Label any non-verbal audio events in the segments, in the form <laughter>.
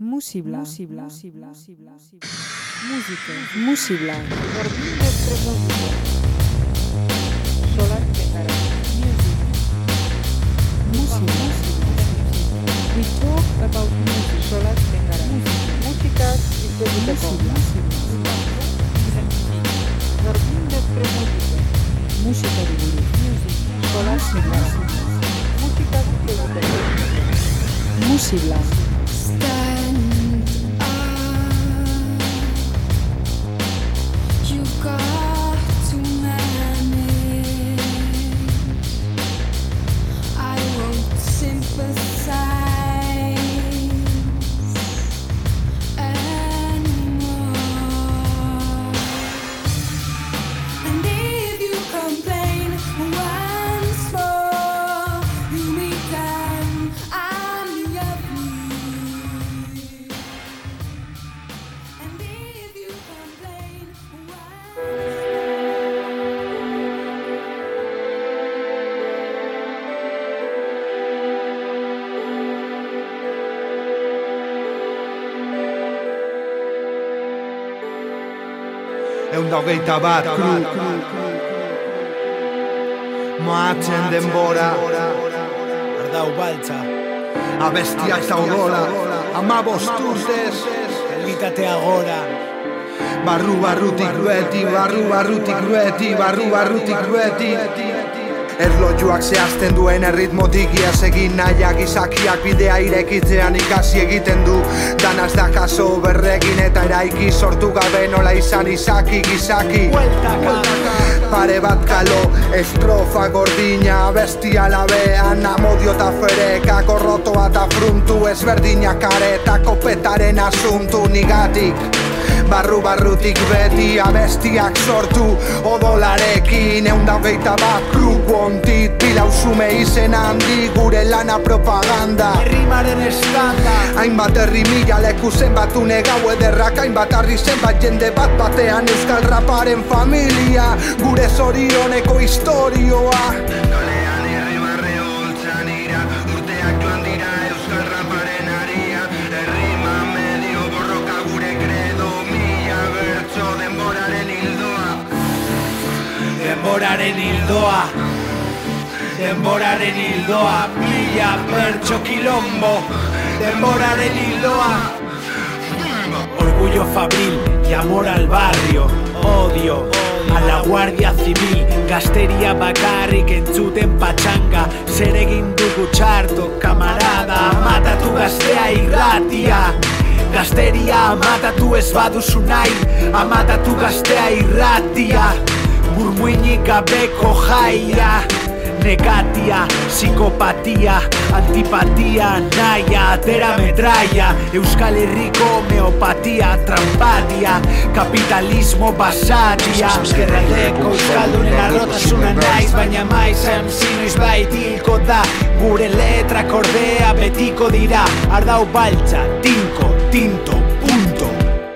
Musibla. Musibla. Musibla. Música. Musibla. Jardín de Tremontino. Solar de cara. Music. We talk about music. Solar de cara. Música y de Jardín de Tremontino. Música de Music. Solar de cara. Música y de Musibla. Hogeita bat kru Moatzen denbora. Ardau baltza, Abestiak eta odola. Ama bostuzez elitatea gora, Barru barrutik beti, barru barrutik beti, barru barrutik beti Erlojuak zehazten duen erritmotik iaz egin nahiak izakiak bidea irekitzean ikasi egiten du. Danaz da kaso berregin eta eraiki sortu gabe nola izan izaki gizaki. Pare bat kalo, estrofa gordina, bestia labean Amodio eta fereka, korrotoa eta fruntu Ezberdinak areta, kopetaren asuntu nigatik Barru barrutik beti abestiak sortu. Odolarekin egun da hogeita bat kru Guontit pila usume izen handi Gure lana propaganda. Herrimaren estanda, Hainbat herri mila leku zenbatu negau ederrak Hainbat harri zenbat jende bat batean Euskal raparen familia. Gure zorioneko historioa denboraren hildoa, denboraren hildoa, mila pertso kilombo, denboraren hildoa. Orgullo fabril y amor al barrio, odio a la Guardia Civil, gazteria bakarrik entzuten patxanga, zer egin dugu txarto, kamarada, matatu gaztea irratia. Gazteria amatatu ez baduzu nahi, amatatu gaztea irratia. Burmuinik gabeko jaia Negatia, psikopatia, antipatia, naia, atera metraia Euskal Herriko homeopatia, trampatia, kapitalismo basatia. Ezkerraldeko Euskaldunen arrotasuna naiz, baina maiz MC noiz baitilko da. Gure letrak ordea betiko dira, ardau baltza, tinko, tinto, punto.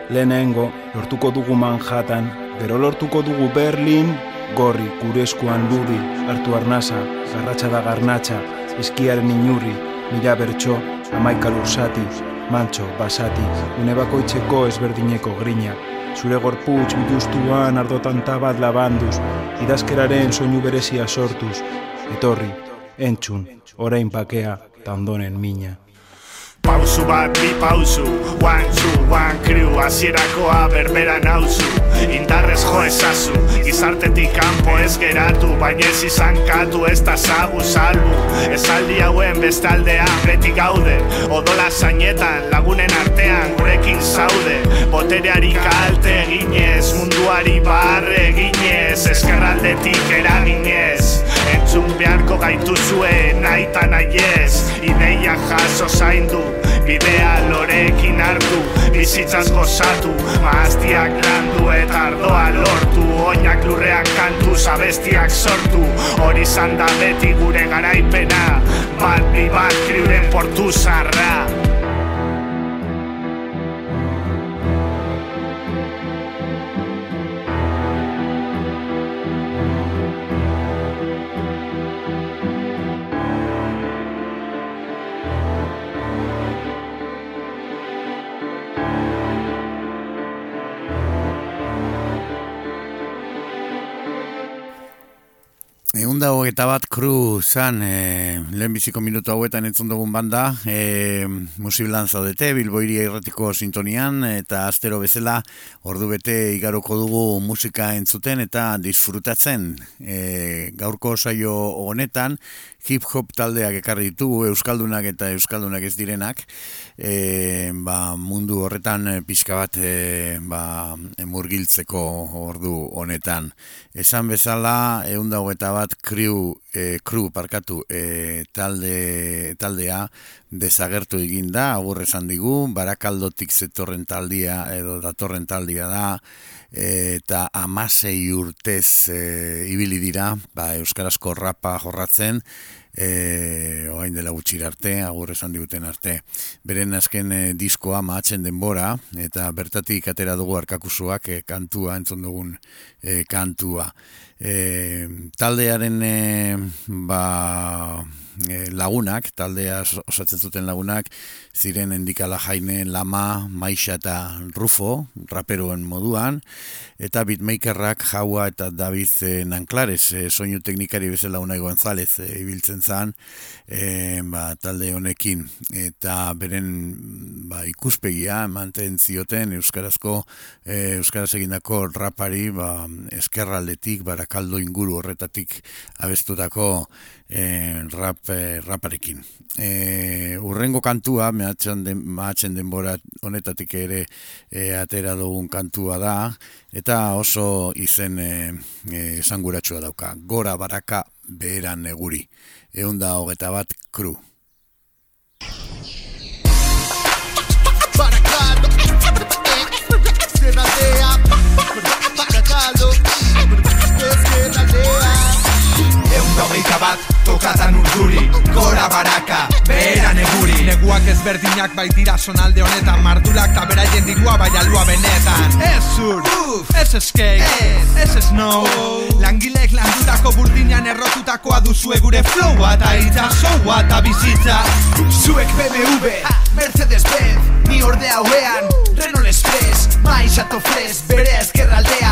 Lehenengo, lortuko dugu Manhattan, gero lortuko dugu Berlin, gorri, gure eskuan lurri, hartu arnasa, garratxa da garnatxa, eskiaren inurri, mila bertso, amaika lursati, mantxo, basati, une bakoitzeko ezberdineko grina, zure gorputz bituztuan ardotanta bat labanduz, idazkeraren soinu berezia sortuz, etorri, entzun, orain pakea, ta ondonen mina. Pausu bat bi pausu One, two, one crew Azierakoa berbera nauzu. Indarrez jo ezazu Gizartetik kanpo ez geratu Baina ez izan katu ez da zagu salbu. Esaldi hauen bestaldean beti gaude. Odola zainetan lagunen artean gurekin zaude. Botereari kalte eginez Munduari barre eginez Eskerraldetik eraginez Entzun beharko gaituzue nahi eta Ideia jaso zaindu Bidea lorekin hartu. Bizitzaz gozatu Maaztiak landu eta ardoa lortu. Oinak lurrean kantu Zabestiak sortu. Hori izan da beti gure garaipena. Bat bi bat kriuren portu zarra da hogeita bat kru zan, e, lehenbiziko minutu hauetan entzun dugun banda, e, musiblan zaudete, bilboiria irratiko sintonian, eta astero bezala ordu bete igaroko dugu musika entzuten eta disfrutatzen. E, gaurko saio honetan, hip-hop taldeak ekarri ditugu, euskaldunak eta euskaldunak ez direnak, e, ba, mundu horretan e, pixka bat e, ba, murgiltzeko ordu honetan. Esan bezala, egun eta bat kriu, e, kru parkatu e, talde, taldea desagertu egin da, agur esan digu, barakaldotik zetorren taldia edo datorren taldia da, eta amasei urtez e, ibili dira, ba, Euskarazko rapa jorratzen, e, oain dela gutxir arte, agur esan diguten arte. Beren azken e, diskoa maatzen denbora, eta bertatik atera dugu arkakusuak e, kantua, entzun dugun e, kantua. E, taldearen e, ba, lagunak, taldea osatzen zuten lagunak, ziren endikala jaine lama, maixa eta rufo, raperoen moduan, eta beatmakerrak jaua eta David e, Nanklares, e, soinu teknikari bezala unai gonzalez e, ibiltzen zan, e, ba, talde honekin, eta beren ba, ikuspegia emanten zioten Euskarazko, e, Euskaraz egindako rapari, ba, eskerraldetik, barakaldo inguru horretatik abestutako e, rap, e, raparekin. E, urrengo kantua, mehatzen, den, mehatzen denbora honetatik ere e, atera dugun kantua da, eta oso izen e, e, dauka. Gora baraka beheran neguri. Egun da hogeta bat kru. Barakalo, zerratea, barakalo, Egun bat, tokatan urduri Gora baraka, beheran eguri Neguak ezberdinak baitira sonalde honetan Mardulak eta beraien dirua bai alua benetan. Ez zur, ez skate, ez snow. Langilek landutako burdinan errotutakoa duzue gure flowa Eta itxasoa eta bizitza. Zuek BMW, Mercedes-Benz Ni orde hauean, Renault Express Maiz ato fres, bere ezkerraldea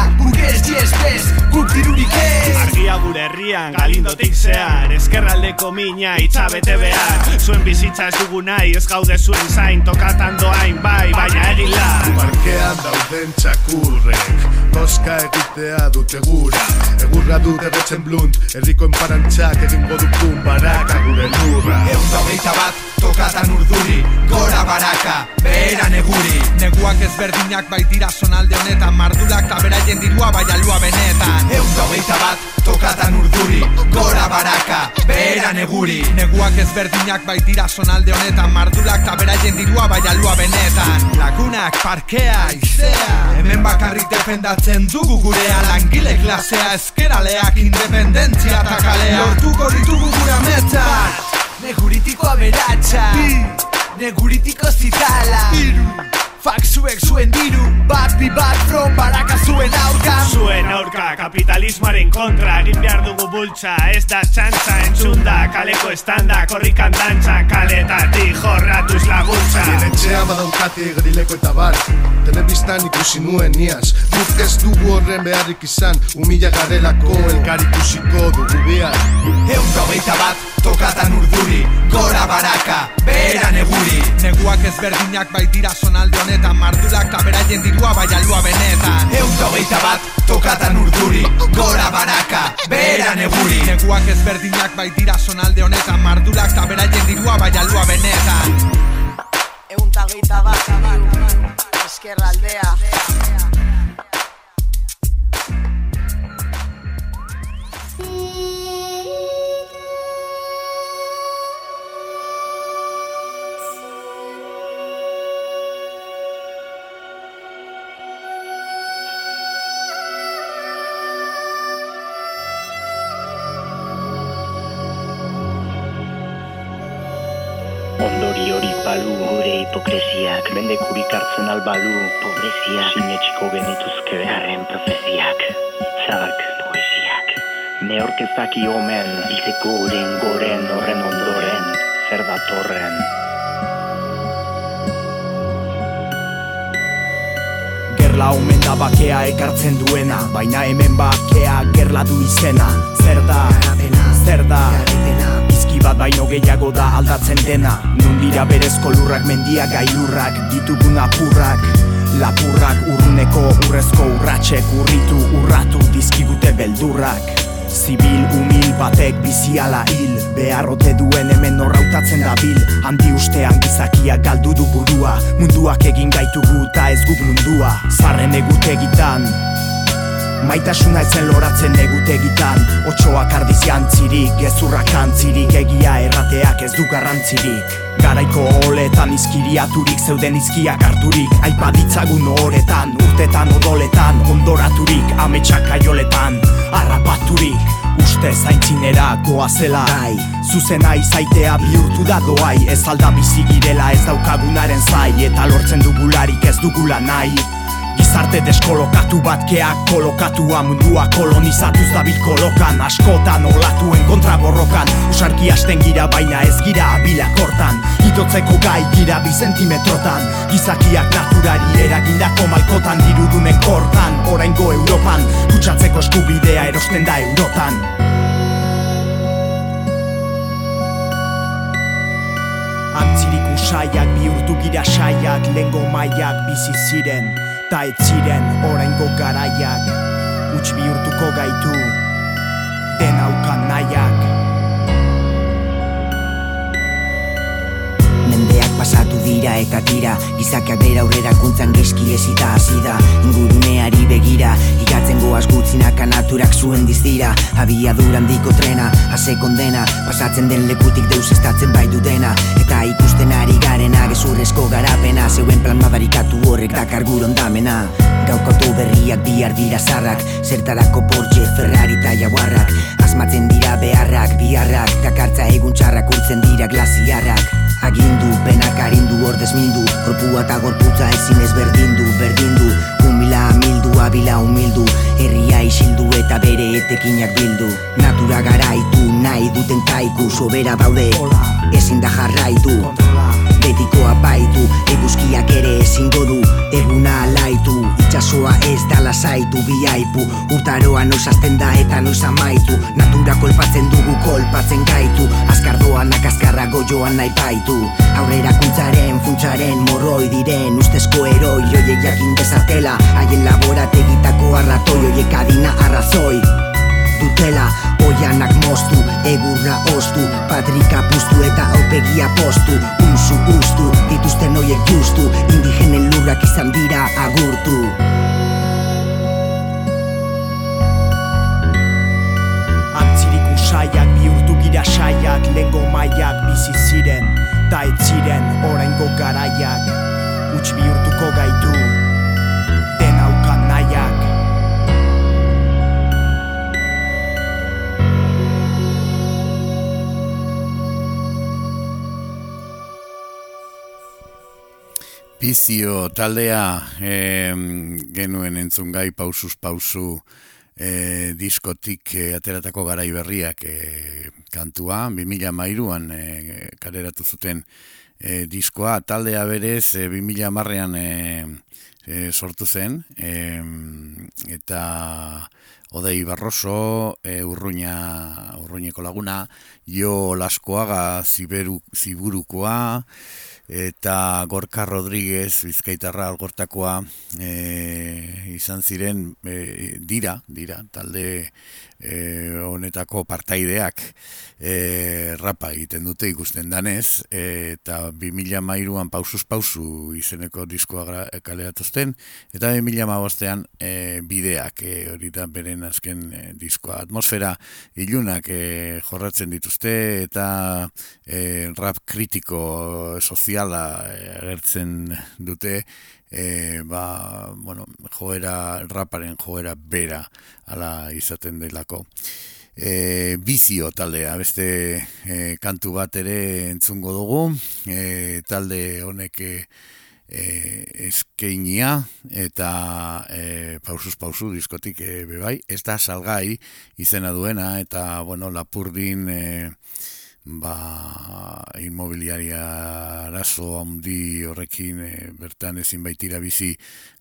Burgues, yes, bez, guk dirurik ez. Argia gure herrian, galindotik zehar Ezkerraldeko mina, itxabete behar. Zuen bizitza ez dugu nahi, ez gaude zuen zain Tokatan doain, bai, baina egin la Parkean dauden txakurrek Koska egitea dute gura Egurra dute retzen blunt Herriko enparantxak egin godu pun Baraka gure lurra. Egun da bat, tokatan urduri Gora baraka, beheran eguri Neguak ezberdinak baitira sonalde honetan Mardulak eta beraien dirua bai alua benetan. Egun da bat, tokatan urduri Gora baraka, beheran eguri Neguak ezberdinak baitira sonalde honetan Mardulak eta beraien dirua bai alua benetan. Lagunak, parkea, izea Hemen bakarrik defendatzen dugu gurea Langile klasea, eskeraleak, independentzia eta kalea. Lortuko ditugu gura metan Neguritiko aberatsa. Neguritiko zitala. Fak zuek zuen diru Bat bi bat from baraka zuen aurka. Zuen aurka kapitalismoaren kontra Egin behar dugu bultza Ez da txantza entzunda Kaleko estanda korrikan dantza Kaletati jorratuz laguntza Bien etxea badaunkati gerileko eta bar Telebistan ikusi nuen niaz Guk ez dugu horren beharrik izan Umila garelako elkar ikusiko dugu behar Eun gabeita bat tokatan urduri Gora baraka, beheran eguri. Neguak ezberdinak baitira sonalde honetan honetan Mardulak eta beraien dirua bai alua benetan. Eun dogeita bat tokatan urduri Gora baraka, beheran eguri. Neguak ezberdinak bai dira sonalde honetan Mardulak eta beraien dirua bai alua benetan. Eun dogeita bat, eskerra pobrezia Sinetxiko genituzke beharren profeziak Itzak poesiak Neorkezaki omen Izeko goren goren horren ondoren Zer Gerla omen da bakea ekartzen duena Baina hemen bakea gerla du izena. Zer da, zer da? Bat baino gehiago da aldatzen dena. Nun dira berezko lurrak mendiak gailurrak Ditugun apurrak Lapurrak urruneko urrezko urratxek urritu urratu dizkigute beldurrak. Zibil humil batek biziala hil Beharrote duen hemen norrautatzen da bil Handi ustean gizakiak galdu du burua Munduak egin gaitugu eta ez guk mundua. Zarren egutegitan Maitasuna ezen loratzen egutegitan. Otsoak ardiz jantzirik, gezurrak antzirik Egia errateak ez du garrantzirik. Garaiko oletan izkiriaturik zeuden izkiak harturik. Aipaditzagun horretan, urtetan odoletan Ondoraturik, ametsak aioletan, harrapaturik. Uste zaintzinera goazela Ai, zuzena izaitea bihurtu da doai. Ez alda bizi girela ez daukagunaren zai. Eta lortzen dugularik ez dugula nahi Gizarte deskolokatu bat keak kolokatua mundua kolonizatuz dabil kolokan. Askotan olatuen kontra borrokan. Usarki hasten gira baina ez gira abilak hortan. Itotzeko gai gira bi zentimetrotan. Gizakiak naturari eragindako malkotan Dirudunen kortan, oraingo Europan. Kutsatzeko eskubidea erosten da eurotan Antzirik usaiak bihurtu gira saiak Lengo maiak bizi ziren Ta ez ziren oraingo garaiak. Uts bihurtuko gaitu Den aukan nahiak. Mendeak pasatu dira eta tira Gizakiak bera aurrera kuntzan geski ezita hasi da. Inguruneari begira Igatzen goaz gutzinaka naturak zuen dizdira Abiadura handiko trena, ase kondena. Pasatzen den lekutik deus estatzen bai du dena Eta ikusten ari garena gezurrezko garapena. Zeuen plan madarikatu horrek dakar guron damena Gaukatu berriak bihar dira zarrak. Zertarako Porsche, Ferrari eta Jaguarrak Asmatzen dira beharrak, biharrak. Dakartza egun txarrak urtzen dira glasiarrak Agindu, penak arindu, ordez mindu. Korpua eta gorputza ezin ez berdindu, abila humildu Herria isildu eta bere etekinak bildu. Natura garaitu, nahi duten kaiku Sobera daude, ezin da jarraitu. Betikoa baitu, eguzkiak ere ezingo du Eguna alaitu, itxasoa ez da lasaitu Biaipu, urtaroa noiz hasten da eta noiz amaitu. Natura kolpatzen dugu kolpatzen gaitu Azkarrago joan nahi baitu. Aurrera kuntzaren, funtsaren, morroi diren Ustezko eroi, oiek jakin dezatela. Haien laborategitako arratoi, oiek adina arrazoi. Dutela Oianak moztu, egurra ostu Patrika puztu eta aupegia postu. Usu ustu, dituzten oiek justu Indigenen lurrak izan dira agurtu gira saiak Lengo maiak bizi ziren Ta ez ziren oraingo garaiak. Uts bihurtuko gaitu Den aukan nahiak. Bizio taldea em, genuen entzun gai pausuz pausu e, diskotik e, ateratako garai berriak e, kantua, 2000 mairuan e, kaleratu zuten e, diskoa, taldea berez e, 2000 marrean e, e, sortu zen, e, eta Odei Barroso, e, urruña, urruñeko laguna, Jo Laskoaga ziberu, ziburukoa, eta Gorka Rodríguez, Bizkaitarra algortakoa, e, izan ziren, e, dira, dira, talde e, honetako partaideak e, rapa egiten dute ikusten danez, e, eta 2000 mairuan pausuz pausu izeneko diskoa kaleratuzten, eta 2000 mabostean e, bideak, e, hori da beren azken e, diskoa. Atmosfera ilunak e, jorratzen dituzte, eta e, rap kritiko soziala agertzen dute, e, ba, bueno, joera, raparen joera bera ala izaten delako. E, bizio taldea, beste e, kantu bat ere entzungo dugu, e, talde honek e, eskeinia eta e, pausuz pausu diskotik e, bebai, ez da salgai izena duena eta bueno, lapurdin e, ba, inmobiliaria arazo handi horrekin e, bertan ezin baitira bizi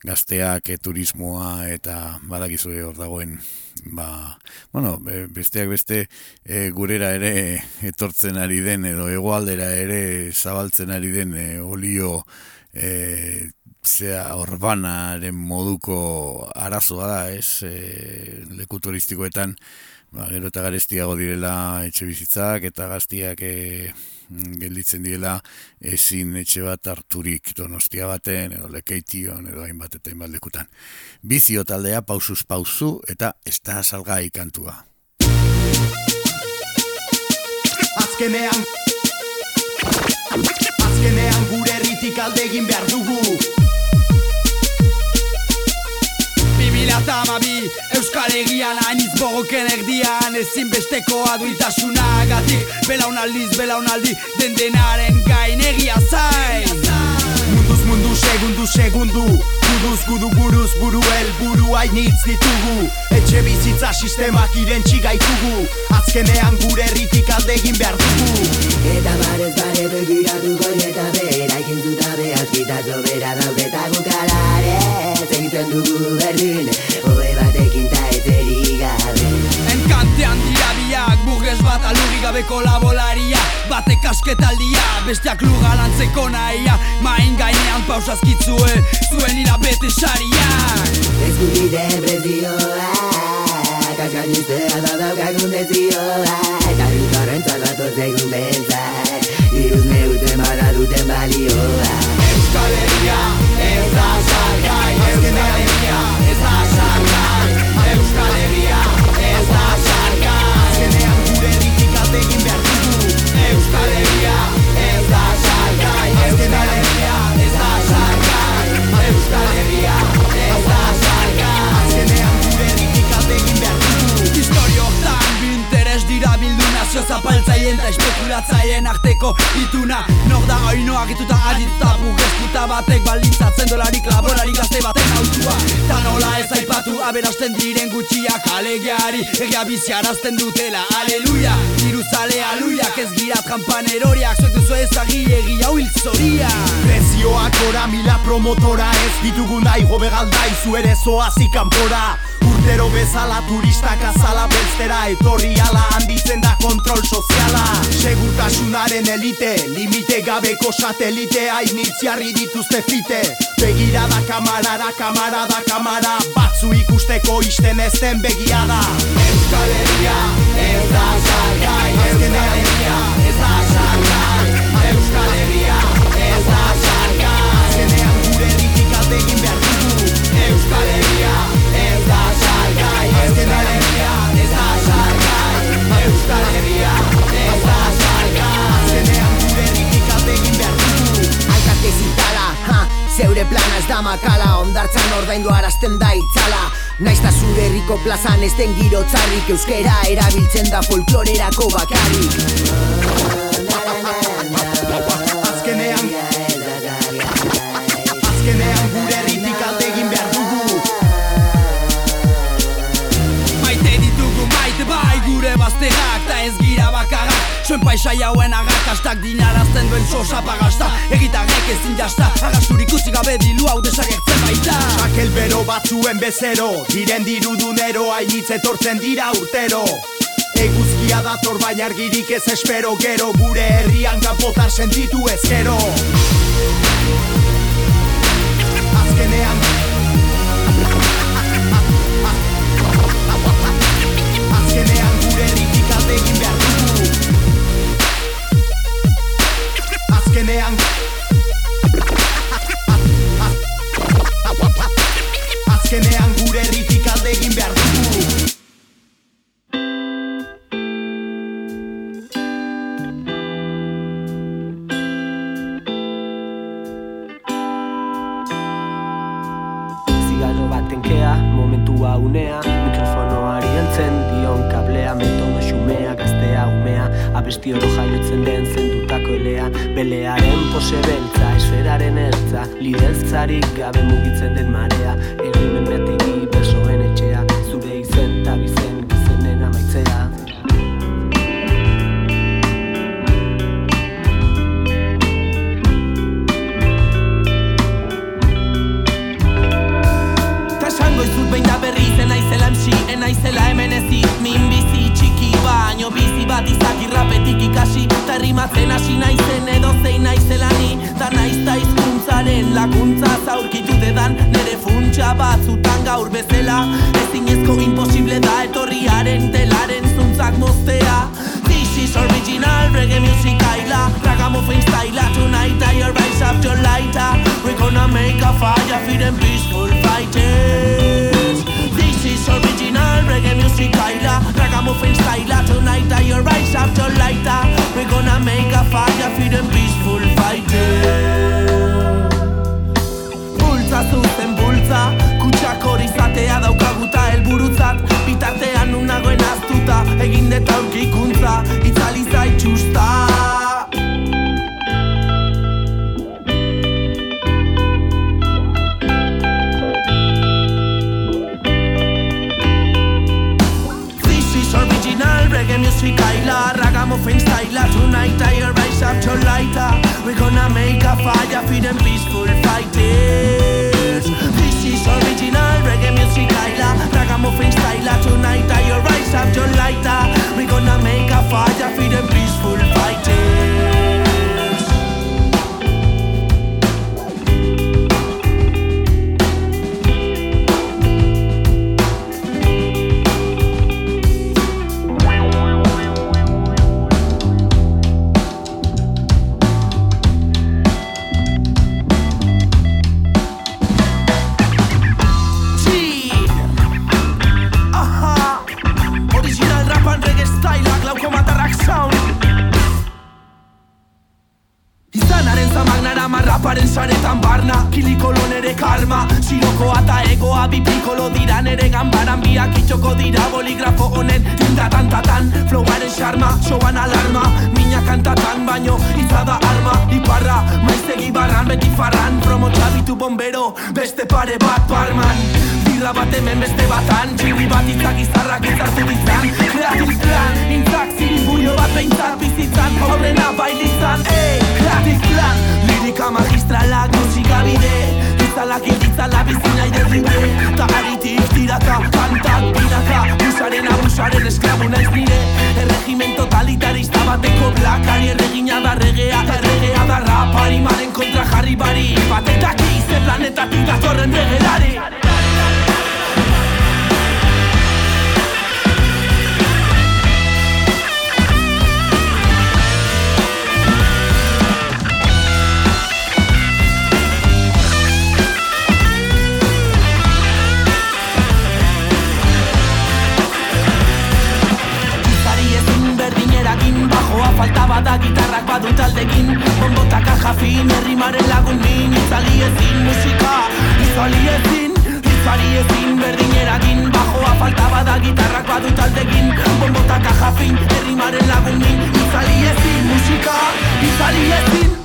gazteak e, turismoa eta badakizue hor dagoen ba, bueno, besteak beste e, gurera ere etortzen ari den edo hegoaldera ere zabaltzen ari den e, olio e, zea orbanaren moduko arazoa da, ez, e, leku turistikoetan, ba, gero eta garestiago direla etxe bizitzak eta gaztiak e, gelditzen direla ezin etxe bat harturik donostia baten edo lekeition edo hainbat eta hainbat lekutan. Bizio taldea pausuz pauzu eta ez da salgai kantua. Azkenean Azkenean gure herritik alde egin behar dugu Bimila amabi Euskal Egian hainiz bogoken erdian Ezin besteko aduitasuna gatik Belaunaldiz belaunaldi den denaren gain egia zain Munduz mundu segundu segundu Guduz gudu buruz buru el buru hainitz ditugu. Etxe bizitza sistemak irentxi gaitugu. Azkenean gure herritik alde egin behar dugu. Eta barez bare begiratuko eta bera Ikin zuta behaz gitatzo bera daude eta gukalare Egiten dugu berdin, hoe batekin ta eteri gabe. Enkantean dira biak, burgez bat alugi gabe kolabolaria Batek asketaldia, besteak luga lantzeko nahia. Main gainean pausazkitzue, zuen ira bete sariak Ez gutiten prezioa Kaskaniztea da daukagun dezioa Eta dutorren txalatu zegun bentzak Iruz neuten bada duten balioa. Euskal Herria ez da salgai Euskal Herria ez da salgai Euskal Herria ez da salgai Azkenean gure alde egin behar dugu Euskal Herria ez da salgai Euskal Herria ez da salgai Euskal Herria ez da salgai Azkenean gure alde egin behar nazio zapaltzaien eta espekulatzaileen arteko ituna. Nor da oino agituta adituta burgestuta batek baldintzatzen dolarik laborari gazte baten autua Ta nola ez aipatu aberasten diren gutxiak alegiari Egia biziarazten dutela, aleluia. Diruzale aluiak ez gira trampan eroriak Zuek duzu ezagi egia hau hiltzoria Prezioak ora mila promotora ez ditugu nahi gobe galdai zu ere zoazi kanpora Urtero bezala turistak azala bestera Etorri ala handitzen da kontrol soziala. Segurtasunaren elite, limite gabeko satelite Hainitziarri dituzte fite. Begirada kamarara, kamarada, kamara Batzu ikusteko isten ez den begiada Euskal Herria ez da salgai Euskal makala Ondartzan ordaindu arazten da itzala. Naizta zure herriko plazan ez den giro txarrik Euskera erabiltzen da folklorerako bakarrik Zuen paisai hauen agakastak dinarazten duen sosa pagasta Egitarrek ezin jasta Agasturik utzi gabe dilu hau desagertzen baita. Sakel bero batzuen bezero Diren dirudunero hainitz etortzen dira urtero. Eguzkia dator baina argirik ez espero Gero gure herrian kanpotar sentitu ezkero. Azkenean rimatzen hasi naizen edo zein naizelani Da naizta izkuntzaren lakuntza zaurkitu dedan. Nere funtsa batzutan gaur bezala Ezinezko imposible da etorriaren telaren zuntzak moztea. This is original reggae music Ayla Ragamuffin style Tonight I rise up your lighter. We're gonna make a fire them peaceful fighters This is original reggae music Ayla. Ragamuffin style Tonight I rise up your lighter We're gonna make a fire for them peaceful fighters Bultza zuzen bultza. Kutsak hori zatea daukaguta helburutzat. Bitartean unagoen aztuta Egin deta aurkikuntza. Itzali Ayla Ragamuffin style Tonight I rise up your lighter uh, We're gonna make a fire for them peaceful fighters. This is original reggae music Ayla Ragamuffin style uh, Tonight I rise up your lighter uh, We're gonna make a fire for them peaceful fighters pare bat barman. Birra bat hemen beste batan. Txirri bat itzak izarrak izartu ditzan. Kreativ plan, intzak ziribullo bat behintzat bizitzan. Aurrena bailitzan, ey, kreativ plan Lirika magistralak musika bide Itzalak iritzala bizina iderride Ta aritik tiraka, kantak binaka Busaren abusaren esklabu naiz nire. Erregimen totalitarista bateko blakari Erregina da regea, erregea da rapari Maren kontra bari Batetak ize planetatik datorren regelari badu taldekin Bombotaka jafin herrimaren lagun min Itzali ezin musika Itzali ezin Izari ezin berdinerakin Bajoa falta bada gitarrak badu taldekin Bombotaka jafin herrimaren lagun min Itzali ezin musika Itzali ezin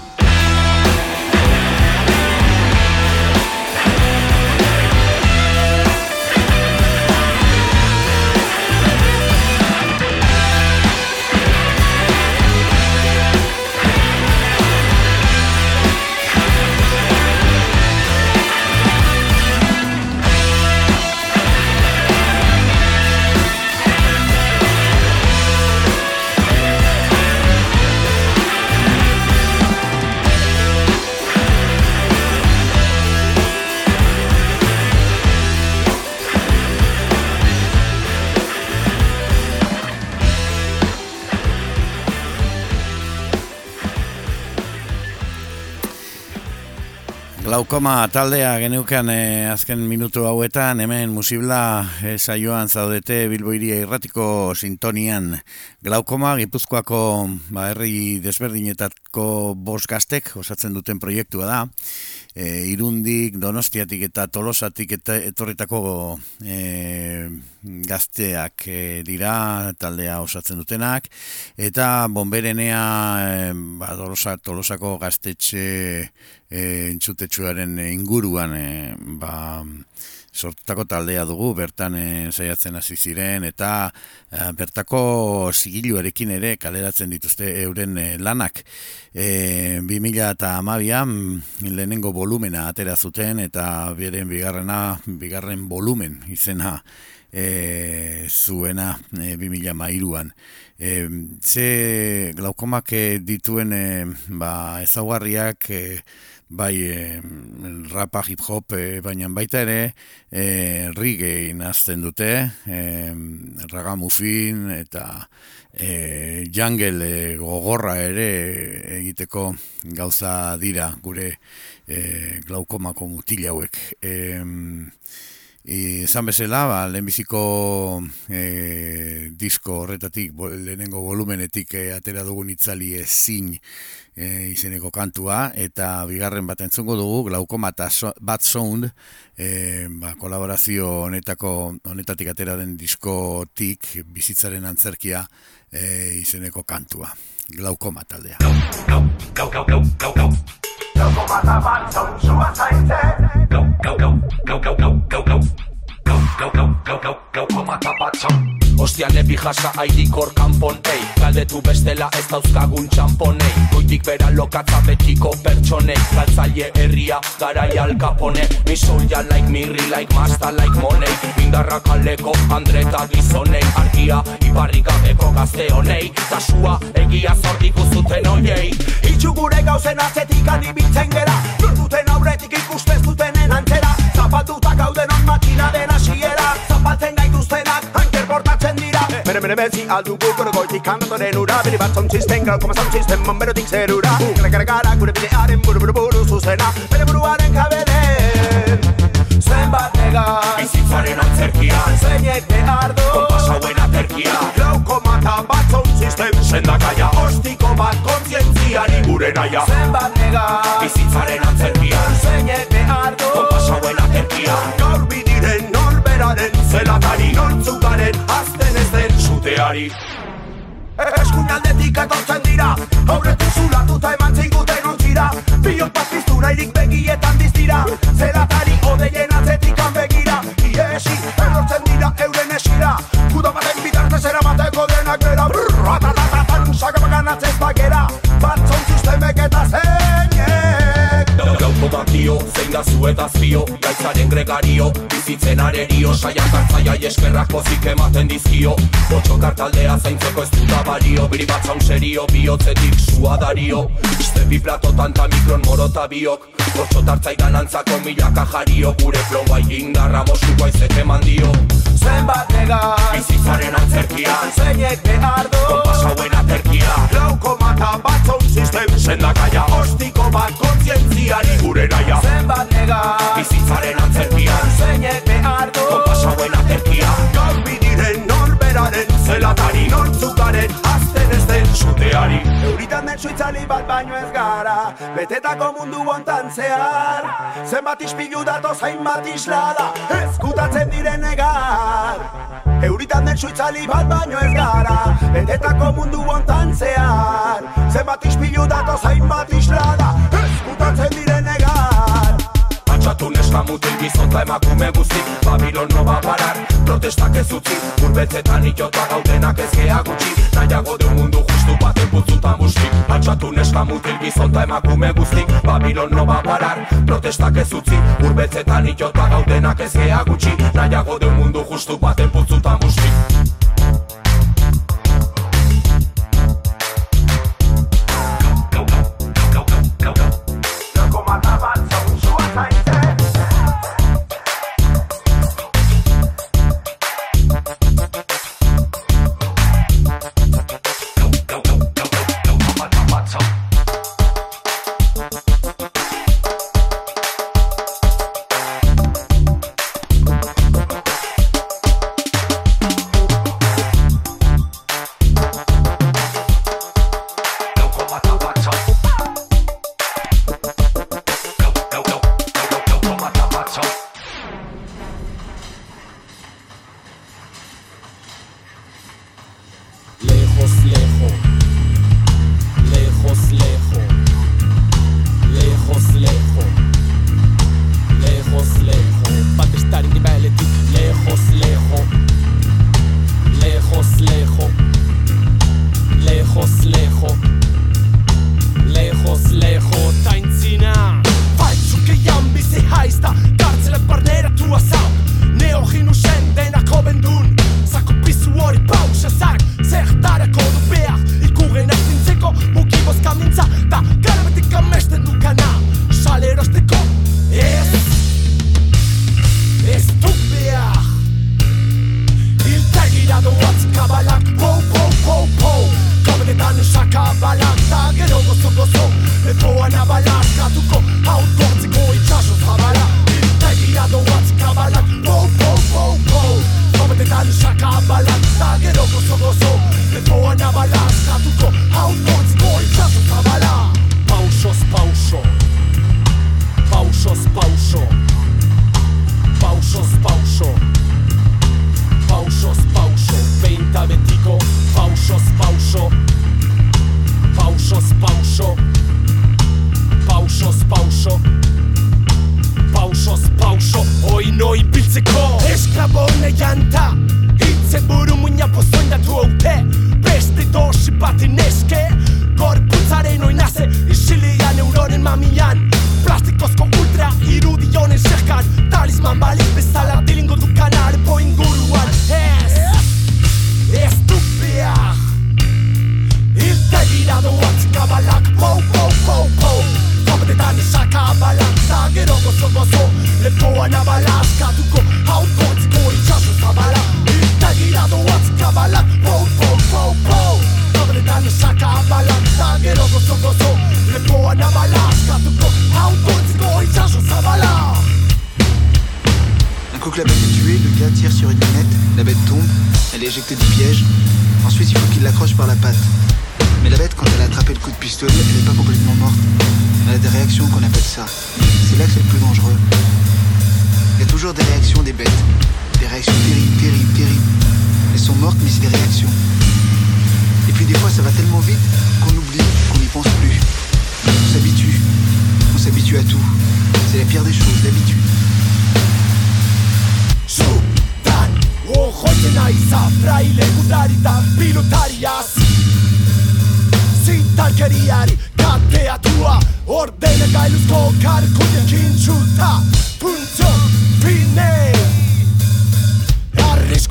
Glaukoma taldea geneukan eh, azken minutu hauetan, hemen musibla eh, saioan zaudete Bilboiria irratiko sintonian. Glaukoma, Gipuzkoako ba, herri desberdinetako bos gaztek osatzen duten proiektua da. E, irundik, donostiatik eta tolosatik eta etorritako e, gazteak e, dira taldea osatzen dutenak. Eta bomberenea e, ba, tolosa, tolosako gaztetxe e, entzutetxuaren inguruan e, ba, sortutako taldea dugu, bertan e, saiatzen hasi ziren eta e, bertako sigiluarekin ere kaleratzen dituzte euren e, lanak. E, 2000 eta amabian lehenengo volumena atera zuten eta beren bigarrena, bigarren volumen izena e, zuena e, 2000 mairuan. E, ze glaukomak dituen e, ba, ezaugarriak e, bai e, rapa hip hop e, baina baita ere e, rige inazten dute e, ragamufin eta e, jungle e, gogorra ere egiteko gauza dira gure e, glaukomako mutil hauek. E, Izan bezala, ba, lehenbiziko e, disko horretatik, bo, lehenengo volumenetik e, atera dugun itzali ezin e, izeneko kantua, eta bigarren bat entzungo dugu, glaukoma eta so, bat sound, e, ba, kolaborazio honetako, honetatik atera den diskotik, bizitzaren antzerkia e, izeneko kantua. Glaukoma taldea. go. Go, go, go, go, go, go, go, go. Glaukoma eta bat sound, zua zaitze. Glaukoma Ostia nebi jasa airikor kanpon ei. Galdetu bestela ez dauzkagun txamponei. Goitik bera lokatza betiko pertsonei. Galtzaile herria garai alkapone Mi soulja like mirri like masta like money. Indarra kaleko andreta gizonei. Argia ibarri gabeko gazte honei. Tasua egia zordik uzuten oiei. Itxu gure gauzen atzetik adibitzen gera. Duten aurretik ikustez dutenen antzera. Zapatuta gauden on makina den Bere bere bezi aldugu gure goitik kanatoren ura Biri bat zon txisten gau koma zon txisten monberotik zerura. Gara gara gara gure bidearen buru buru buru zuzena. Bere buruaren kabeden Zenbat nega. Bizitzaren antzerkian. Zeinek behar du Kompas hauen aterkia. Lauko mata bat zon txisten. Sendakaia. Ostiko bat kontzientziari. Gure naia. Zenbat nega. Bizitzaren antzerkian. Zeinek behar du Kompas hauen aterkia Gaur bidiren norberaren Zelatari Nortzukaren azten ez den Zuteari Eskuinaldetik etortzen dira Aurretik zulatuta eman zinguten ontzira Bion bat piztu nahirik begietan diztira Zelatari arerio Saiak hartzaia eskerrak pozik ematen dizkio Botxo kartaldea zaintzeko ez duta bario Biri bat zaun serio, bihotzetik sua dario. Stepi platotan ta mikron morota biok. Botxo tartzaidan antzako milaka jario Gure flow indarra mosuko aizek eman dio. Zenbat nega Bizitzaren antzerkian. Zeinek behar du Kompas hauen aterkia Lauko mata bat zon sistem Sendakaia. Ostiko bat kontzientziari. Gure naia. Zenbat nega Bizitzaren antzerkian. Zeinek behar du Zelatari Nortzukaren azten ez den Zuteari Euritan den suitzali bat baino ez gara Betetako mundu hontan zehar. Zenbat ispilu dato zainbat islada Ezkutatzen diren egar Euritan den suitzali bat baino ez gara Betetako mundu hontan zehar. Zenbat ispilu dato zainbat islada Ezkutatzen diren egar Patxatu neska mutil gizonta emakume guztik Babilon no va parar, protestak ez utzi. Urbetzetan itota gaudenak ez gea gutxi Nahiago de un mundu justu baten putzutan bustik Patxatu neska mutil gizonta emakume guztik Babilon no va parar, protestak ez utzi. Urbetzetan itota gaudenak ez gea gutxi Nahiago de un mundu justu baten putzutan bustik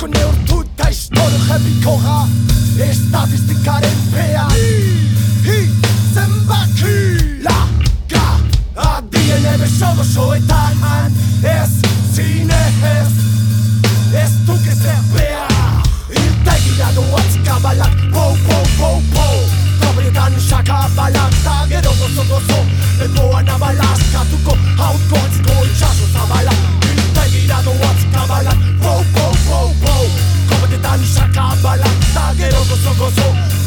Arrisko neurtuta historio jepikoa Estatistikaren pea Hi, zenbaki Laka Adien ebe sogozoetan Ez zinez Ez duk ezer behar Irtegira doatz kabalak Pou, pou, pou, pou Kabretan usaka balak Da gero gozo gozo Lepoan abalazkatuko Haut gotziko itxaso zabala Irtegira doatz kabalak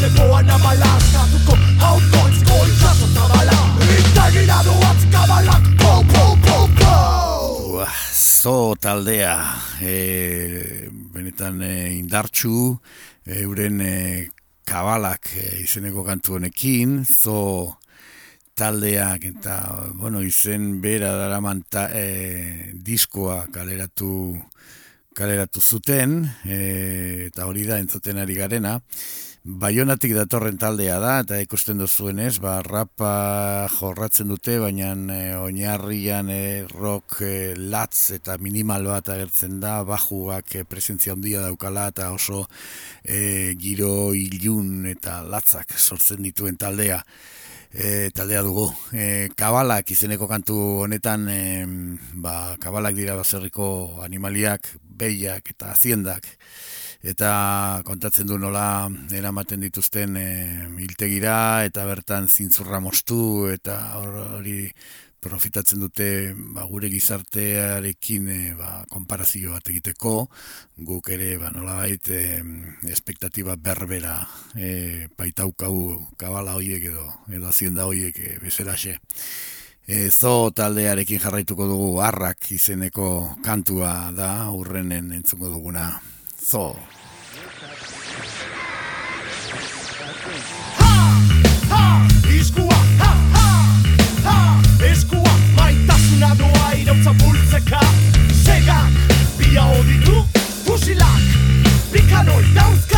gozo Lepoan abalazkatuko Haut gotziko itxaso zabala Irtegira doatz kabalak Pou, pou, pou, pou Ua, zo taldea e, benetan e, indartxu euren e, kabalak e, izeneko kantu honekin zo taldeak eta bueno, izen bera daraman ta, e, diskoa kaleratu kaleratu zuten e, eta hori da entzuten ari garena Baionatik datorren taldea da, eta ikusten duzuenez, ba, rapa jorratzen dute, baina e, oinarrian e, rock e, latz eta minimal bat agertzen da, bajuak e, presentzia handia daukala, eta oso e, giro ilun eta latzak sortzen dituen taldea. E, taldea dugu. E, kabalak izeneko kantu honetan, e, ba, kabalak dira baserriko animaliak, behiak eta haziendak eta kontatzen du nola eramaten dituzten e, hiltegira eta bertan zintzurra moztu eta hori profitatzen dute ba, gure gizartearekin e, ba, konparazio bat egiteko. Guk ere ba, nola bait e, espektatiba berbera e, baitaukau kabala hoiek edo edo hazienda hoiek e, bezeraxe E, zo taldearekin jarraituko dugu harrak izeneko kantua da urrenen entzungo duguna Iskua, ha, ha, ha Eskua, maitasuna doa irautza bultzeka Segak, bia hoditu, fusilak Pikanoi dauzka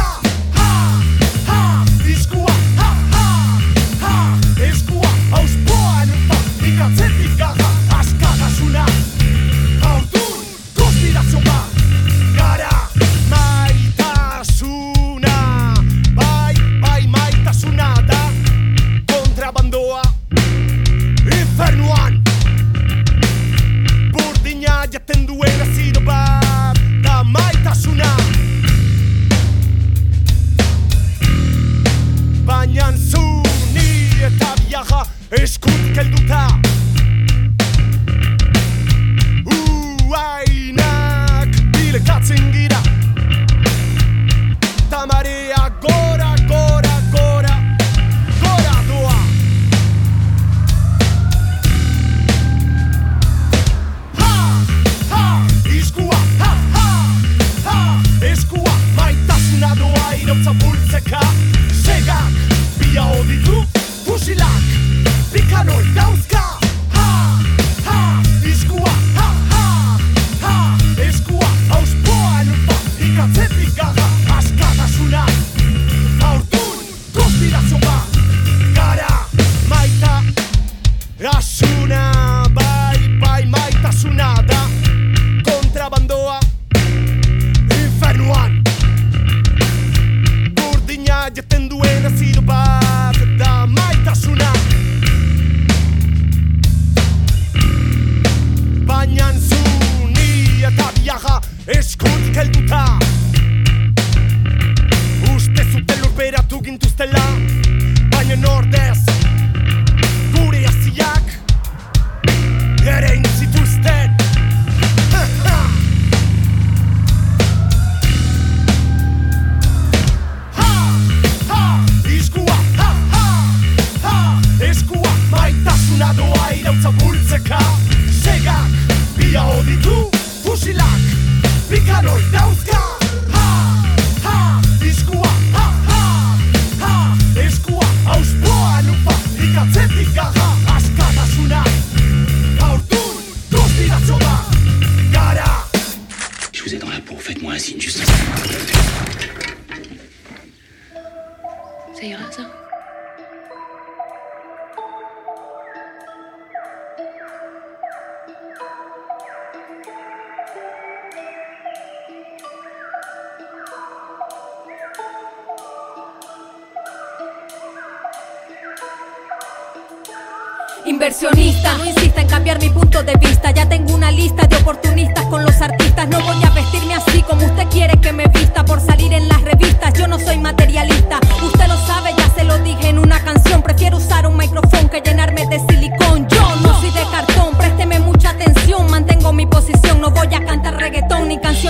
jaten duen aziro bat da maitasuna. Baina zu ni eta biaja eskut kelduta. Uainak bilekatzen gira. heriotza bultzeka Segak, bia hori fusilak, bikanoi dauz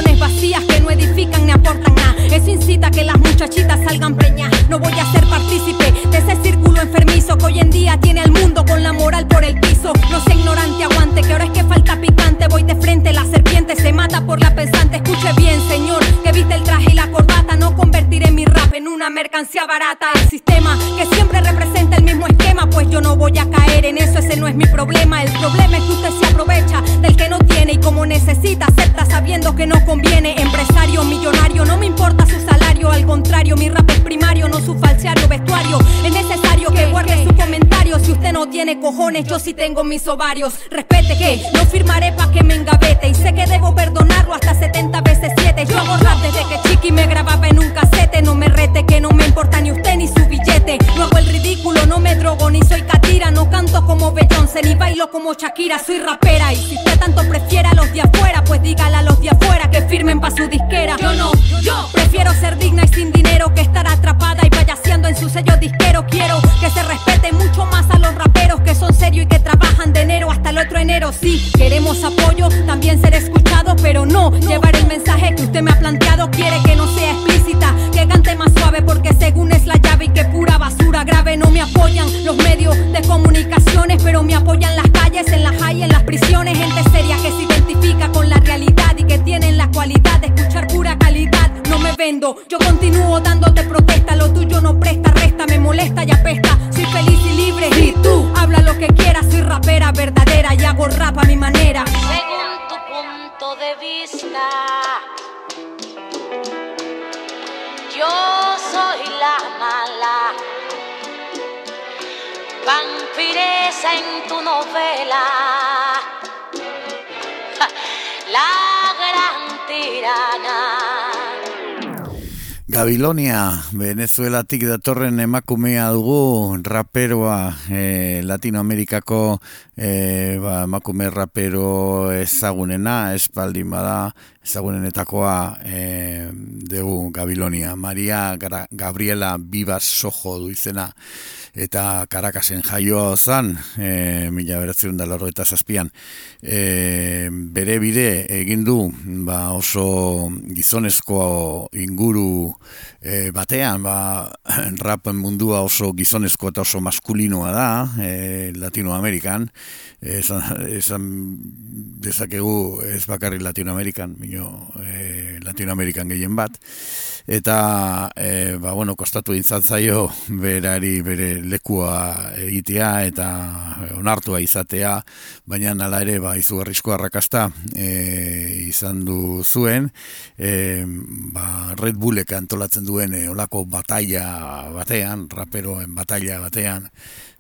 canciones vacías que no edifican ni aportan nada. Eso incita que las muchachitas salgan preñas. No voy a ser partícipe de ese círculo enfermizo que hoy en día tiene al mundo con la moral por el piso. No sea ignorante, aguante, que ahora es que falta picante. Voy de frente, la serpiente se mata por la pensante. Escuche bien, señor, que viste el traje y la corbata. No convertiré mi rap en una mercancía barata. El sistema que siempre representa el mismo esquema, pues yo no voy a caer en eso, ese no es mi problema. El problema es que usted se aprovecha del que no tiene y como necesita, sabiendo que no conviene. Empresario, millonario, no me importa su salario, al contrario, mi rap es primario, no su falseario vestuario. Es necesario que guarde su comentario. Si usted no tiene cojones, yo sí tengo mis ovarios. Respete que no firmaré pa' que me engavete. Y sé que debo perdonarlo hasta 70 veces 7. Yo hago rap desde que chiqui me grababa canto como Beyoncé ni bailo como Shakira. Soy rapera y si usted tanto prefiere a los de afuera, pues dígale a los de afuera que firmen pa' su disquera. Yo no, yo prefiero ser digna y sin dinero que estar atrapada y payaseando en su sello disquero. Quiero que se respete mucho más a los raperos que son serios y que trabajan de enero hasta el otro enero. Sí, queremos apoyo, también ser escuchados, pero no llevar el mensaje que usted me ha planteado. Quiere que Yo continúo dándote protesta, lo tuyo no presta, resta, me molesta y apesta. Soy feliz y libre y tú habla lo que quieras, soy rapera verdadera y hago rap a mi manera. Según tu punto de vista, yo soy la mala. Vampiresa en tu novela, la gran tirana. Gabilonia, Venezuelatik datorren emakumea dugu, raperoa e, Latinoamerikako e, ba, emakume rapero ezagunena, espaldin bada, ezagunenetakoa e, dugu Gabilonia. Maria Gra Gabriela Bibas Sojo du izena, eta Karakasen jaioa zan, e, mila beratzen da laro eta zazpian. E, bere bide egin du ba, oso gizonezko inguru e, batean, ba, <clears throat> rap mundua oso gizonezko eta oso maskulinoa da, e, Latinoamerikan, esan, esan dezakegu ez bakarri Latinoamerikan, mino, e, Latinoamerikan gehien bat, eta e, ba, bueno, kostatu izan zaio berari bere lekua egitea eta onartua izatea, baina nala ere ba, izugarrizko arrakasta e, izan du zuen, e, ba, Red Bullek antolatzen duen e, olako batalla batean, raperoen batalla batean,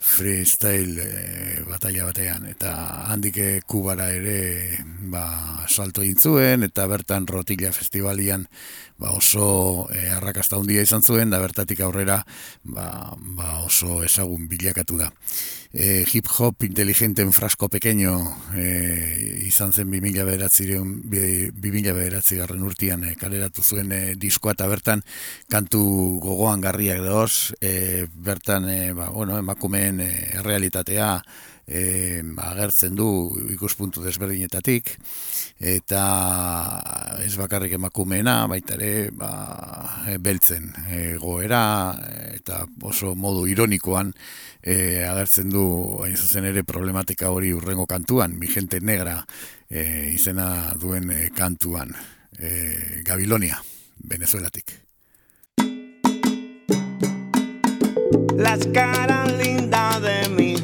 freestyle e, batalla batean. Eta handik kubara ere ba, salto egin zuen eta bertan rotila festivalian ba, oso e, arrakasta handia izan zuen da bertatik aurrera ba, ba oso ezagun bilakatu da e, hip hop inteligenten frasko pequeño e, izan zen 2000 beratzireun 2000 beratzi garren urtian e, kaleratu zuen e, diskoa eta bertan kantu gogoan garriak daoz e, bertan e, ba, bueno, emakumeen e, realitatea e, agertzen du ikuspuntu desberdinetatik eta ez bakarrik emakumeena baita ere ba, beltzen e, goera eta oso modu ironikoan e, agertzen du hain zuzen ere problematika hori urrengo kantuan mi gente negra e, izena duen e, kantuan e, Gabilonia, Venezuelatik. Las caras lindas de mi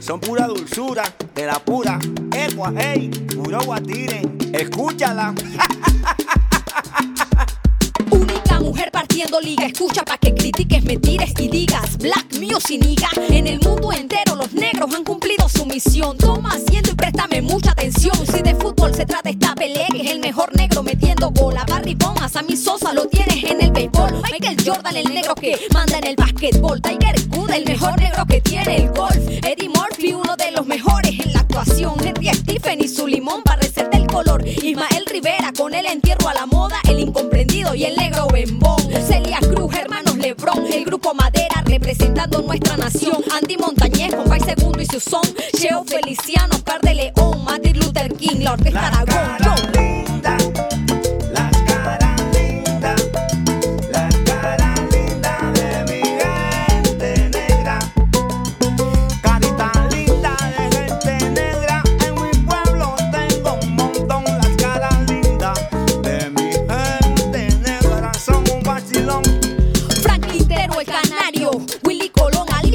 son pura dulzura, de la pura. Ecua, hey, puro guatire, escúchala. <laughs> Liga, escucha pa' que critiques, me tires y digas Black mío sin higa, en el mundo entero los negros han cumplido su misión. Toma asiento y préstame mucha atención. Si de fútbol se trata esta pelea es el mejor negro metiendo gol. A Barry Bonds, a mi Sosa lo tienes en el béisbol. Michael Jordan el negro que manda en el básquetbol. Tiger Good el mejor negro que tiene el golf. Eddie Murphy uno de los mejores en la actuación. Henry Stephen y su limón para receta el color. Ismael Rivera con el entierro a la moda El incomprendido y el negro bembón Celia Cruz, hermanos Lebron El grupo Madera representando nuestra nación. Andy Montañez con Pai Segundo y su son. Cheo Feliciano, Oscar de León Martin Luther King, la orquesta Aragón. Yo.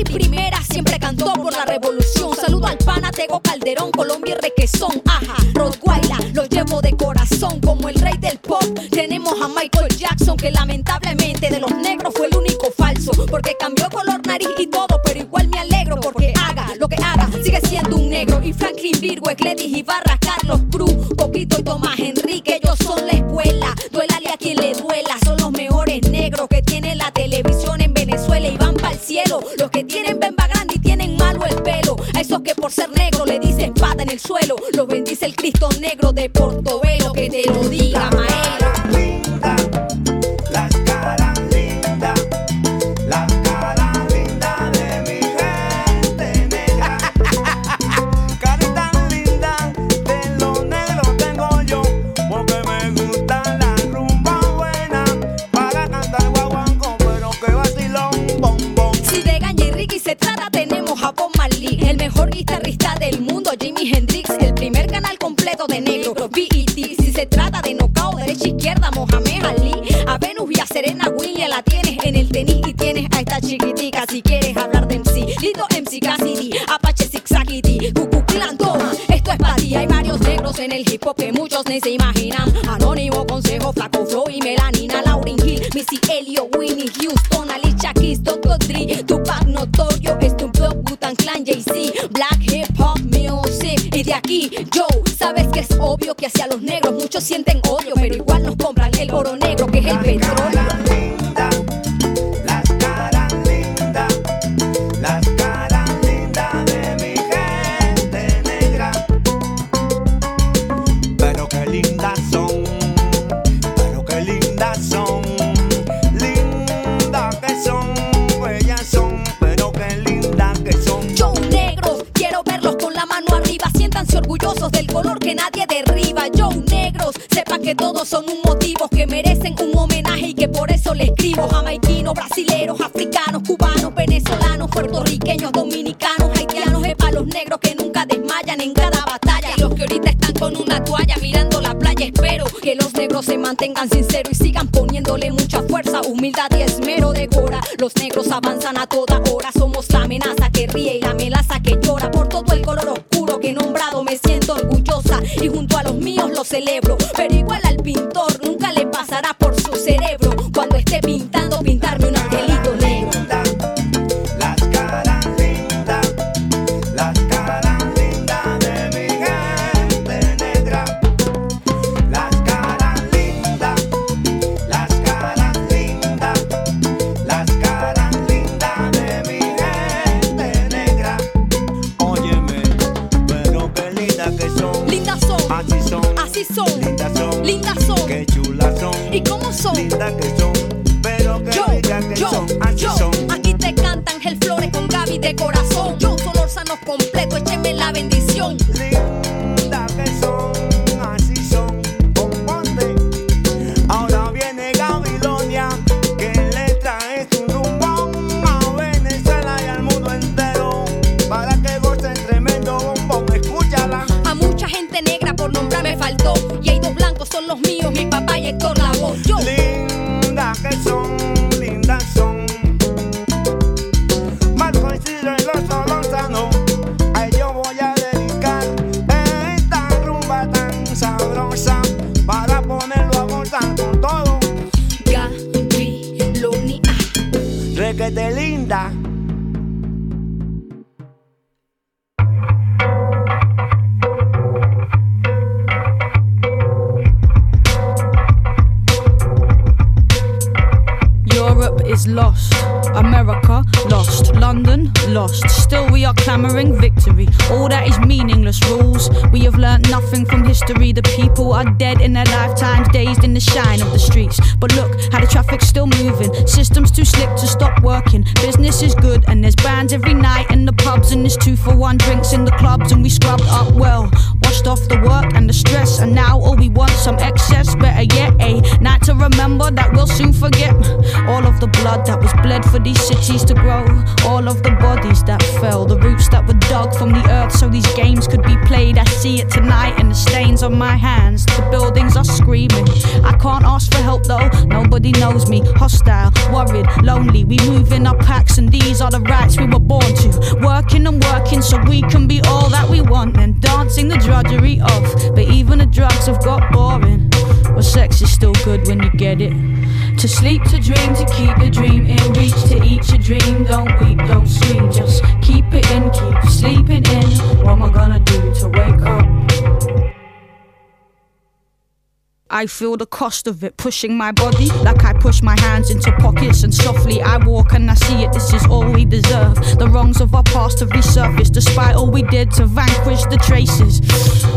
Primera, siempre cantó por la revolución. Saludo al pana Tego Calderón, Colombia y Requesón, ajá. Rottweiler, lo llevo de corazón como el rey del pop. Tenemos a Michael Jackson, que lamentablemente de los negros fue el único falso. Porque cambió color, nariz y todo, pero igual me alegro porque haga lo que haga, sigue siendo un negro. Y Franklin Virgo, Ecledis Ibarra, Carlos Cruz, Coquito y Tomás Enrique, ellos son la escuela. Duélale a quien le duela, son los mejores negros que tiene la televisión en Venezuela y van para el cielo. Los tienen bemba grande y tienen malo el pelo. A esos que por ser negro le dicen pata en el suelo. Los bendice el Cristo negro de Portobelo, que te lo diga, maestro. Mi these cities to grow, all of the bodies that fell, the roots that were dug from the earth so these games could be played. I see it tonight in the stains on my hands. The buildings are screaming. I can't ask for help though, nobody knows me. Hostile, worried, lonely. We move in our packs, and these are the rights we were born to. Working and working so we can be all that we want, and dancing the drudgery of. But even the drugs have got boring. Well, sex is still good when you get it. To sleep, to dream, to keep the dream in reach, to eat your dream. Don't weep, don't scream, just keep it in, keep sleeping in. What am I gonna do to wake up? I feel the cost of it pushing my body like I push my hands into pockets and softly I walk and I see it. This is all we deserve. The wrongs of our past have resurfaced despite all we did to vanquish the traces.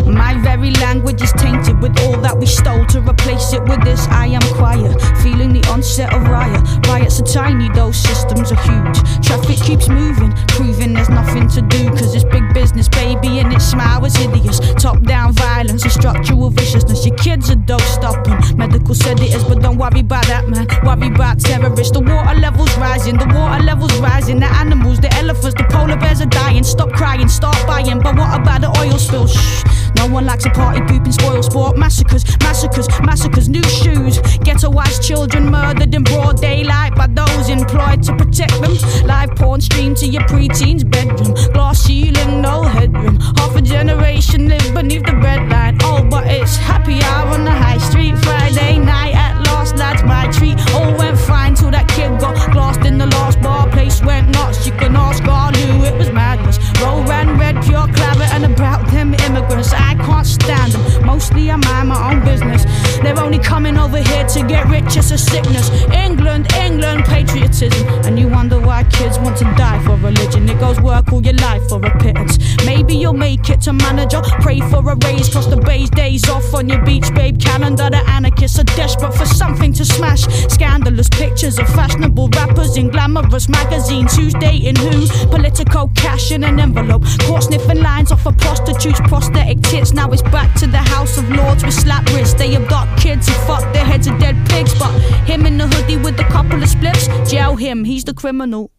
My very language is tainted with all that we stole to replace it with this. I am quiet, feeling the onset of riot. Riots are tiny, those systems are huge. Traffic keeps moving, proving there's nothing to do. Cause it's big business, baby, and its smile is hideous. Top down violence and structural viciousness. Your kids are dope stopping. Medical sedatives, but don't worry about that, man. Worry about terrorists. The water levels rising, the water levels rising. The animals, the elephants, the polar bears are dying. Stop crying, start buying. But what about the oil spill? Shh. No one likes a party pooping spoil sport. Massacres, massacres, massacres. New shoes. Ghettoized children murdered in broad daylight by those employed to protect them. Live porn streamed to your preteen's bedroom. Glass ceiling, no headroom. Half a generation live beneath the red breadline. Oh, but it's happy hour on the high street. Friday night at last, lads, my treat. All went fine till that kid got glassed in the last bar. Place went nuts. You can ask God who it was madness. Roll ran red, pure clabber, and about them immigrants. I can't them. Mostly I mind my own business. They're only coming over here to get rich. It's a sickness. England, England, patriotism. And you wonder why kids want to die for religion. It goes work all your life for a pittance. Maybe you'll make it to manager. Pray for a raise, cross the bay's days off on your beach, babe calendar. The anarchists are desperate for something to smash. Scandalous pictures of fashionable rappers in glamorous magazines. Who's dating who? Political cash in an envelope. Caught sniffing lines off of prostitutes, prosthetic tits. Now it's back to the House of Lords with slap wrists. They abduct kids who fuck their heads of dead pigs. But him in the hoodie with a couple of spliffs, jail him, he's the criminal.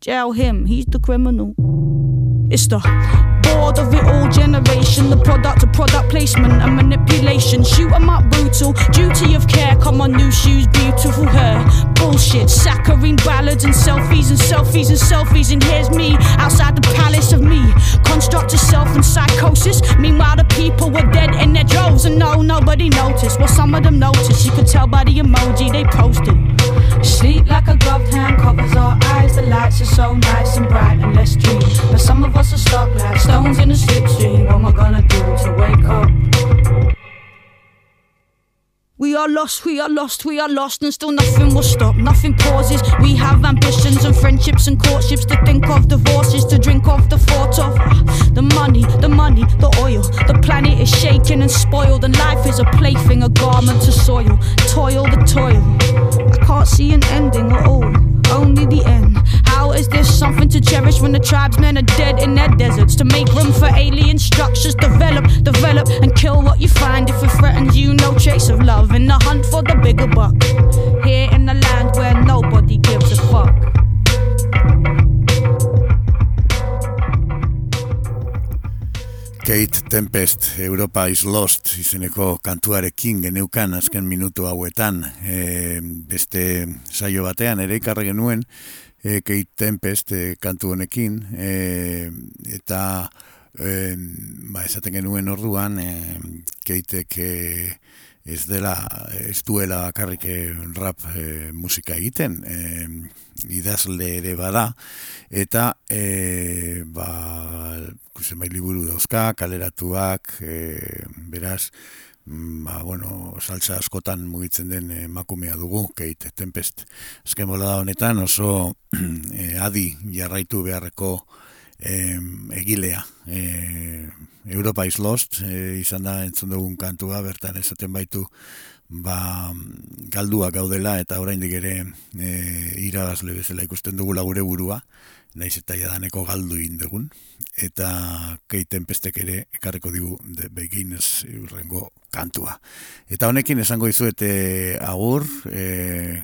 Jail him, he's the criminal. It's the bored of it all generation, the product of product placement and manipulation. Shoot 'em up brutal, duty of care. Come on, new shoes, beautiful hair. Bullshit, saccharine ballads and selfies and selfies and selfies. And here's me outside the palace of me. Construct yourself in psychosis. Meanwhile, the people were dead in their droves, and no, nobody noticed. Well, some of them noticed. You could tell by the emoji they posted. Sleep like a gloved hand covers our eyes. The lights are so nice and bright, and let's dream. But some of us are stuck like stones in a slipstream. What am I gonna do to wake up? We are lost, we are lost, we are lost, and still nothing will stop, nothing pauses. We have ambitions and friendships and courtships to think of, divorces to drink of, the thought of the money, the money, the oil. The planet is shaken and spoiled, and life is a plaything, a garment to soil. Toil, the toil. I can't see an ending at all, only the end. How is this something to cherish when the tribesmen are dead in their deserts? To make room for alien structures, develop, develop, and kill what you find if it threatens you. No trace of love in the hunt for the bigger buck. Here in the land where nobody gives a fuck. Kate Tempest, Europa is Lost, izeneko kantuarekin geneukan azken minutu hauetan. E, beste saio batean ere ikarre genuen e, Kate Tempest e, kantu honekin. E, eta e, ba, esaten genuen orduan, e, Kateek e, ez dela, ez duela bakarrik e, rap e, musika egiten, e, idazle ere bada, eta e, ba, zenbait liburu dauzka, kaleratuak, e, beraz, mm, ba, bueno, saltza askotan mugitzen den emakumea dugu, Kate Tempest. Azken bola honetan oso e, <clears throat> adi jarraitu beharreko e, egilea. E, Europa is Lost, e, izan da entzun dugun kantua, bertan esaten baitu ba, galdua gaudela eta oraindik ere e, irabazle bezala ikusten dugula gure burua, naiz eta jadaneko galdu indegun, eta keiten pestek ere ekarriko digu de beginners urrengo kantua. Eta honekin esango dizuete agur, e,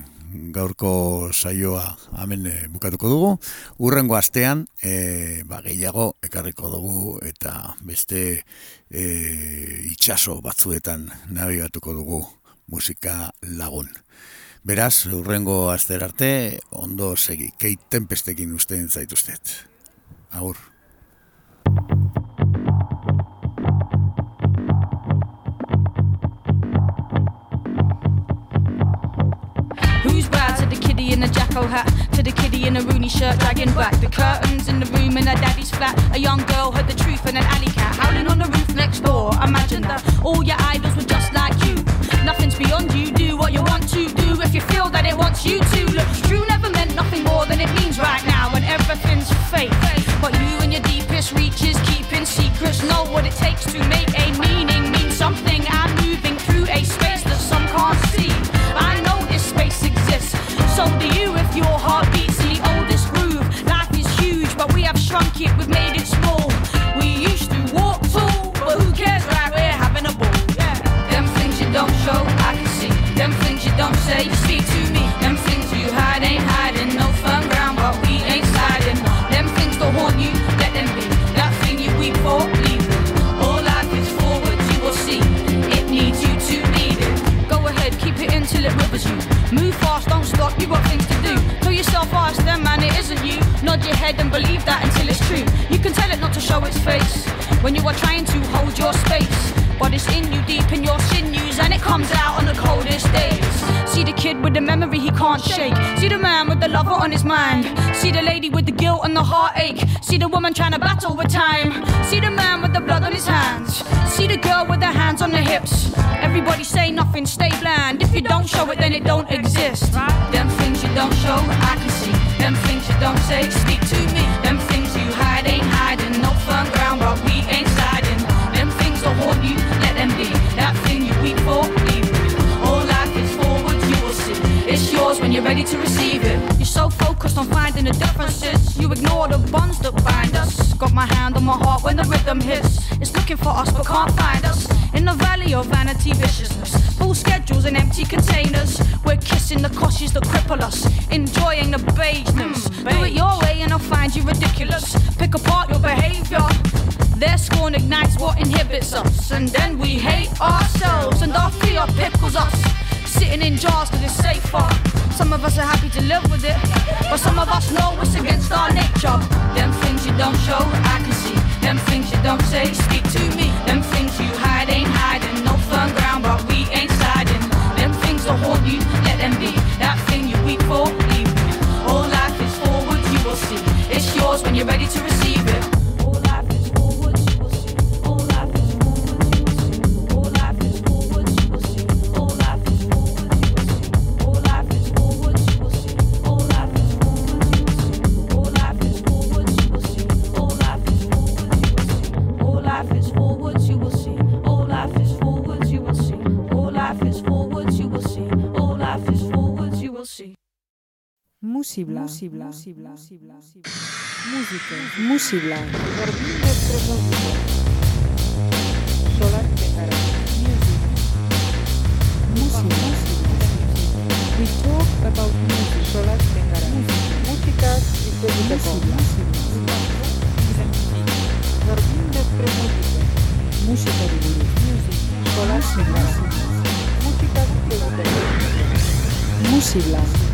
gaurko saioa hemen e, bukatuko dugu. Urrengo astean, e, ba, gehiago ekarriko dugu eta beste e, itxaso batzuetan nabigatuko dugu musika lagun. Beraz, urrengo aster arte, ondo segi, keit tempestekin ustean zaituztet. Agur. The kiddie in a Rooney shirt, dragging back the curtains in the room in her daddy's flat. A young girl heard the truth in an alley cat howling on the roof next door. Imagine that all your idols were just like you. Nothing's beyond you. Do what you want to do if you feel that it wants you to. Look, true never meant nothing more than it means right now, and everything's fake. But you and your deepest reaches, keeping secrets, know what it takes to make a meaning mean something. I'm moving through a space that some can't see. I know this space exists, so do you if your heart have it, we've made it small. We used to walk tall, but who cares, right? We're having a ball. Them things you don't show, I can see. Them things you don't say, speak to me. Them things you hide ain't hiding, no firm ground, but we ain't sliding. Them things to haunt you, let them be. That thing you weep for, leave it. All life is forward, you will see. It needs you to lead it. Go ahead, keep it in till it rivers you. Move fast, don't stop, you got things to do. Tell yourself, ask them, man, it isn't you. Nod your head and believe that show its face when you are trying to hold your space. But it's in you, deep in your sinews, and it comes out on the coldest days. See the kid with the memory he can't shake. See the man with the lover on his mind. See the lady with the guilt and the heartache. See the woman trying to battle with time. See the man with the blood on his hands. See the girl with her hands on her hips. Everybody say nothing, stay bland. If you don't show it, then it don't exist. Them things you don't show, I can see. Them things you don't say, speak to ready to receive it. You're so focused on finding the differences, you ignore the bonds that bind us. Got my hand on my heart when the rhythm hits. It's looking for us but can't find us. In the valley of vanity viciousness, full schedules and empty containers. We're kissing the coshes that cripple us, enjoying the beigeness. Hmm, Do it your way and I'll find you ridiculous. Pick apart your behavior. Their scorn ignites what inhibits us, and then we hate ourselves, and our fear pickles us. Sitting in jars cause it's safer. Some of us are happy to live with it, but some of us know it's against our nature. Them things you don't show, I can see. Them things you don't say, speak to me. Them things you hide ain't hiding. No firm ground, but we ain't sliding. Them things will haunt you, let them be. Musibla. Musibla. Musibla. Música. Musibla. Jardín de Promósica. Solar Tegara. Music. Musibla. We talk about music. Solar Tegara. Música iztegiteko. Jardín de Promósica. Musika buruz. Music. Solar Tegara. Música iztegiteko. Musibla.